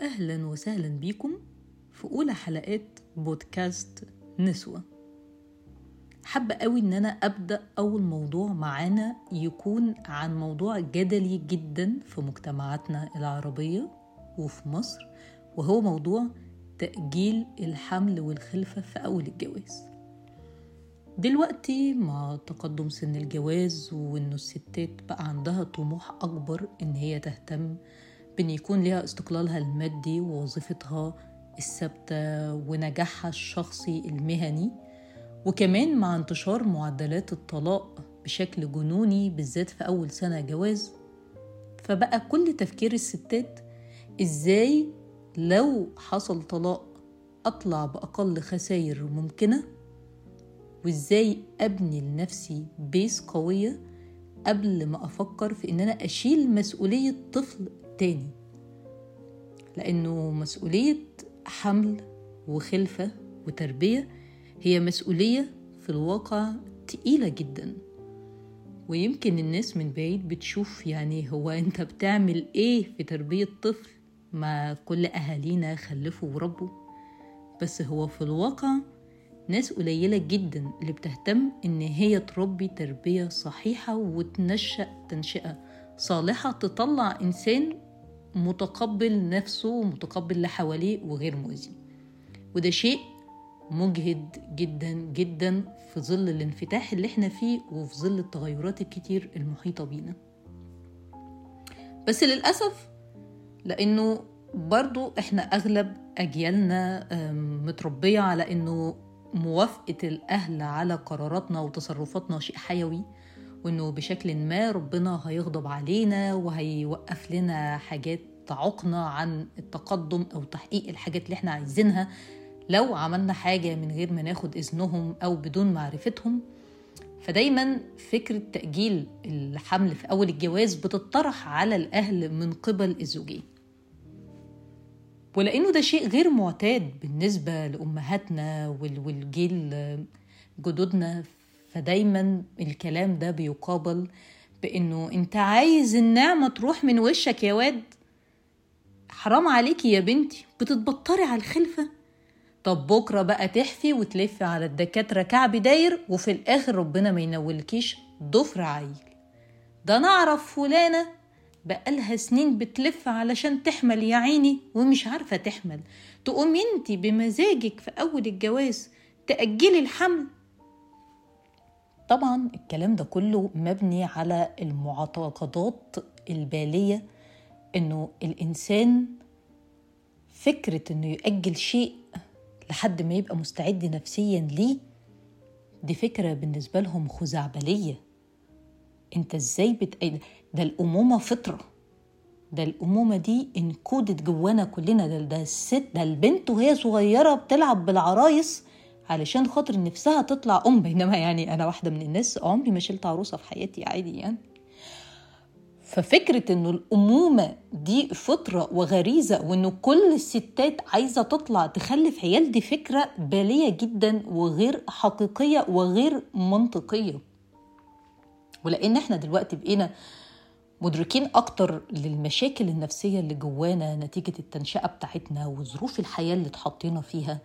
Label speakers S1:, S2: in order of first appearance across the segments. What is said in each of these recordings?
S1: أهلا وسهلا بيكم في أولى حلقات بودكاست نسوة. حابة قوي إن أنا أبدأ أول موضوع معانا يكون عن موضوع جدلي جدا في مجتمعاتنا العربية وفي مصر وهو موضوع تأجيل الحمل والخلفة في أول الجواز. دلوقتي مع تقدم سن الجواز وإنه الستات بقى عندها طموح أكبر إن هي تهتم بإن يكون لها استقلالها المادي ووظيفتها الثابتة ونجاحها الشخصي المهني وكمان مع انتشار معدلات الطلاق بشكل جنوني بالذات في أول سنة جواز. فبقى كل تفكير الستات إزاي لو حصل طلاق أطلع بأقل خسائر ممكنة؟ وإزاي أبني لنفسي بيس قوية قبل ما أفكر في إن أنا أشيل مسؤولية طفل تاني لأنه مسؤولية حمل وخلفة وتربية هي مسؤولية في الواقع تقيلة جدا. ويمكن الناس من بعيد بتشوف يعني هو أنت بتعمل إيه في تربية طفل ما كل أهالينا خلفوا وربوا. بس هو في الواقع ناس قليلة جدا اللي بتهتم إن هي تربي تربية صحيحة وتنشأ تنشئة صالحة تطلع إنسان متقبل نفسه ومتقبل اللي حواليه وغير مؤذي. وده شيء مجهد جدا جدا في ظل الانفتاح اللي إحنا فيه وفي ظل التغيرات الكتير المحيطة بينا. بس للأسف لأنه برضو إحنا أغلب أجيالنا متربية على أنه موافقة الأهل على قراراتنا وتصرفاتنا شيء حيوي. وإنه بشكل ما ربنا هيغضب علينا وهيوقف لنا حاجات تعوقنا عن التقدم أو تحقيق الحاجات اللي إحنا عايزينها. لو عملنا حاجة من غير ما ناخد إذنهم أو بدون معرفتهم فدايما فكرة تأجيل الحمل في أول الجواز بتطرح على الأهل من قبل الزوجين. ولأنه ده شيء غير معتاد بالنسبة لأمهاتنا والجيل جدودنا. فدايما الكلام ده بيقابل بإنه أنت عايز النعمة تروح من وشك يا واد؟ حرام عليكي يا بنتي بتتبطري على الخلفة. طب بكرة بقى تحفي وتلفي على الدكاترة كعب داير وفي الآخر ربنا ما ينولكيش ضفر عيل. ده نعرف فلانة بقالها سنين بتلف علشان تحمل يا عيني ومش عارفة تحمل. تقوم انت بمزاجك في أول الجواز تأجلي الحمل طبعا الكلام ده كله مبني على المعتقدات البالية إنه الإنسان فكرة إنه يؤجل شيء لحد ما يبقى مستعد نفسيا ليه دي فكرة بالنسبة لهم خزعبلية. أنت إزاي بت... ده الأمومة فطرة. ده الأمومة دي إنكودت جوانا كلنا. ده, ده الست ده البنت وهي صغيرة بتلعب بالعرايس علشان خاطر نفسها تطلع أم بينما يعني أنا واحدة من الناس عمري ما شلت عروسة في حياتي عادي يعني. ففكرة إنه الأمومة دي فطرة وغريزة وإنه كل الستات عايزة تطلع تخلف عيال دي فكرة بالية جدا وغير حقيقية وغير منطقية. ولأن إحنا دلوقتي بقينا مدركين أكتر للمشاكل النفسية اللي جوانا نتيجة التنشئة بتاعتنا وظروف الحياة اللي اتحطينا فيها.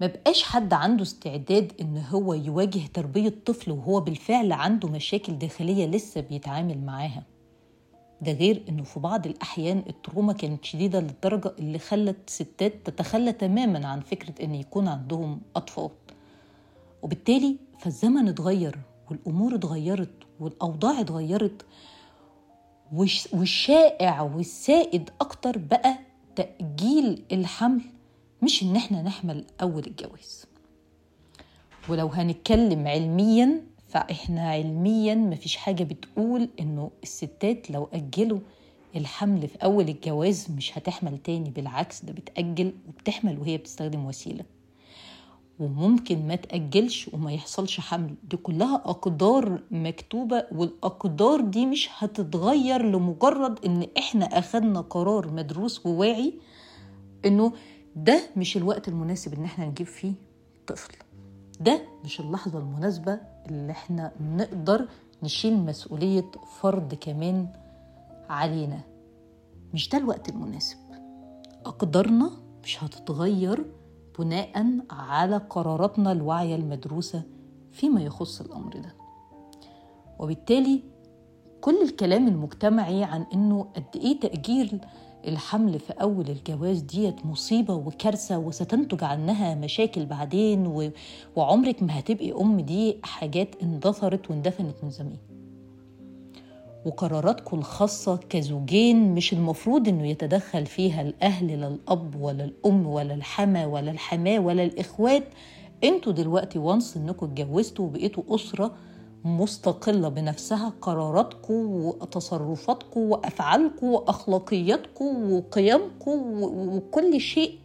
S1: ما بقاش حد عنده استعداد إن هو يواجه تربية طفل وهو بالفعل عنده مشاكل داخلية لسه بيتعامل معاها. ده غير إنه في بعض الأحيان التروما كانت شديدة للدرجة اللي خلت ستات تتخلى تماما عن فكرة إن يكون عندهم أطفال. وبالتالي فالزمن اتغير والأمور اتغيرت والأوضاع اتغيرت والشائع والسائد أكتر بقى تأجيل الحمل مش إن إحنا نحمل أول الجواز. ولو هنتكلم علميا فإحنا علميا مفيش حاجة بتقول إنه الستات لو أجلوا الحمل في أول الجواز مش هتحمل تاني بالعكس ده بتأجل وبتحمل وهي بتستخدم وسيلة. وممكن ما تأجلش وما يحصلش حمل. دي كلها أقدار مكتوبة والأقدار دي مش هتتغير لمجرد إن إحنا أخدنا قرار مدروس وواعي إنه ده مش الوقت المناسب ان إحنا نجيب فيه طفل. ده مش اللحظة المناسبة اللي إحنا نقدر نشيل مسؤولية فرد كمان علينا. مش ده الوقت المناسب. أقدارنا مش هتتغير بناء على قراراتنا الواعية المدروسة فيما يخص الأمر ده. وبالتالي كل الكلام المجتمعي عن إنه قد إيه تأجيل الحمل في أول الجواز ديت مصيبة وكارثة وستنتج عنها مشاكل بعدين و... وعمرك ما هتبقي أم دي حاجات اندثرت واندفنت من زمان. وقراراتكم الخاصة كزوجين مش المفروض إنه يتدخل فيها الأهل لا الأب ولا الأم ولا الحما ولا الحماة ولا الإخوات. أنتوا دلوقتي وانس إنكم اتجوزتوا وبقيتوا أسرة مستقلة بنفسها قراراتكم وتصرفاتكم وافعالكم واخلاقياتكم وقيمكم وكل شيء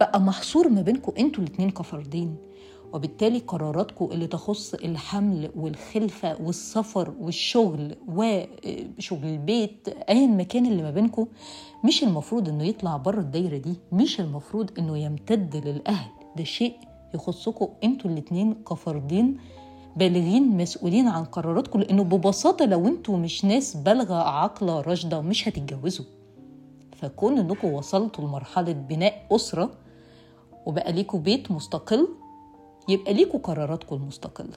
S1: بقى محصور ما بينكم أنتوا الاتنين كفردين. وبالتالي قراراتكم اللي تخص الحمل والخلفة والسفر والشغل وشغل البيت أي المكان اللي ما بينكم مش المفروض إنه يطلع بره الدايرة دي مش المفروض إنه يمتد للأهل. ده شيء يخصكم أنتوا الاتنين كفردين بالغين مسؤولين عن قراراتكم لأنه ببساطة لو أنتوا مش ناس بالغة عاقلة راشدة مش هتتجوزوا. فكون إنكم وصلتوا لمرحلة بناء أسرة وبقى ليكوا بيت مستقل يبقى ليكوا قراراتكم المستقلة.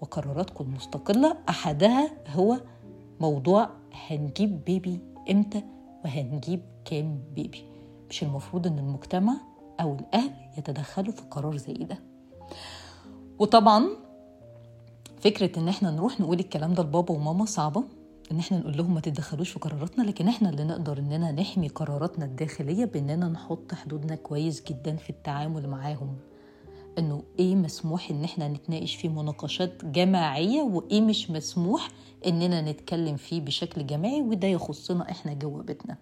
S1: وقراراتكم المستقلة أحدها هو موضوع هنجيب بيبي إمتى وهنجيب كام بيبي. مش المفروض إن المجتمع أو الأهل يتدخلوا في قرار زي ده. وطبعا فكرة إن إحنا نروح نقول الكلام ده لبابا وماما صعبة. إن إحنا نقول لهم ما تتدخلوش في قراراتنا لكن إحنا اللي نقدر إننا نحمي قراراتنا الداخلية بإننا نحط حدودنا كويس جدا في التعامل معاهم. إنه إيه مسموح إن إحنا نتناقش فيه مناقشات جماعية وإيه مش مسموح إننا نتكلم فيه بشكل جماعي وده يخصنا إحنا جوه بيتنا.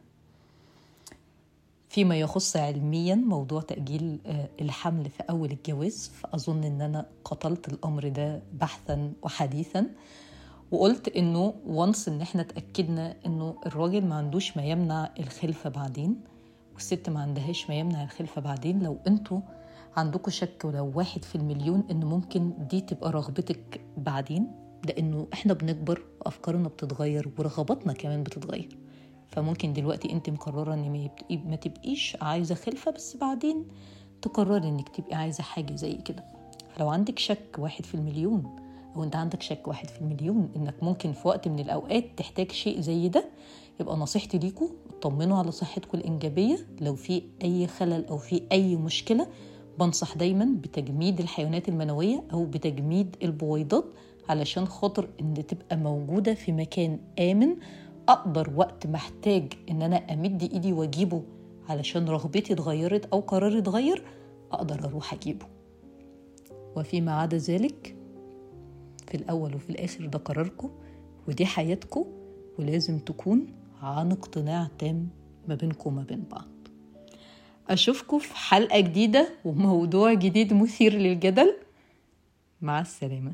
S1: فيما يخص علميا موضوع تأجيل الحمل في أول الجواز فأظن إن أنا قتلت الأمر ده بحثا وحديثا. وقلت إنه وانس إن إحنا اتأكدنا إنه الراجل ما عندوش ما يمنع الخلفة بعدين والست ما عندهاش ما يمنع الخلفة بعدين لو أنتوا عندكم شك ولو واحد في المليون إن ممكن دي تبقى رغبتك بعدين لأنه إحنا بنكبر وأفكارنا بتتغير ورغباتنا كمان بتتغير. فممكن دلوقتي انت مقررة ان ما تبقيش عايزة خلفة بس بعدين تقرري انك تبقي عايزة حاجة زي كده. فلو عندك شك واحد في المليون أو انت عندك شك واحد في المليون إنك ممكن في وقت من الأوقات تحتاج شيء زي ده يبقى نصيحتي ليكم اطمنوا على صحتكم الإنجابية. لو في أي خلل أو في أي مشكلة بنصح دايما بتجميد الحيوانات المنوية أو بتجميد البويضات علشان خاطر إن تبقى موجودة في مكان آمن أقدر وقت محتاج إن أنا أمد إيدي وأجيبه علشان رغبتي اتغيرت أو قراري اتغير أقدر أروح أجيبه. وفيما عدا ذلك في الأول وفي الآخر ده قراركم ودي حياتكم ولازم تكون عن اقتناع تام ما بينكم وما بين بعض. اشوفكم في حلقة جديدة وموضوع جديد مثير للجدل. مع السلامة.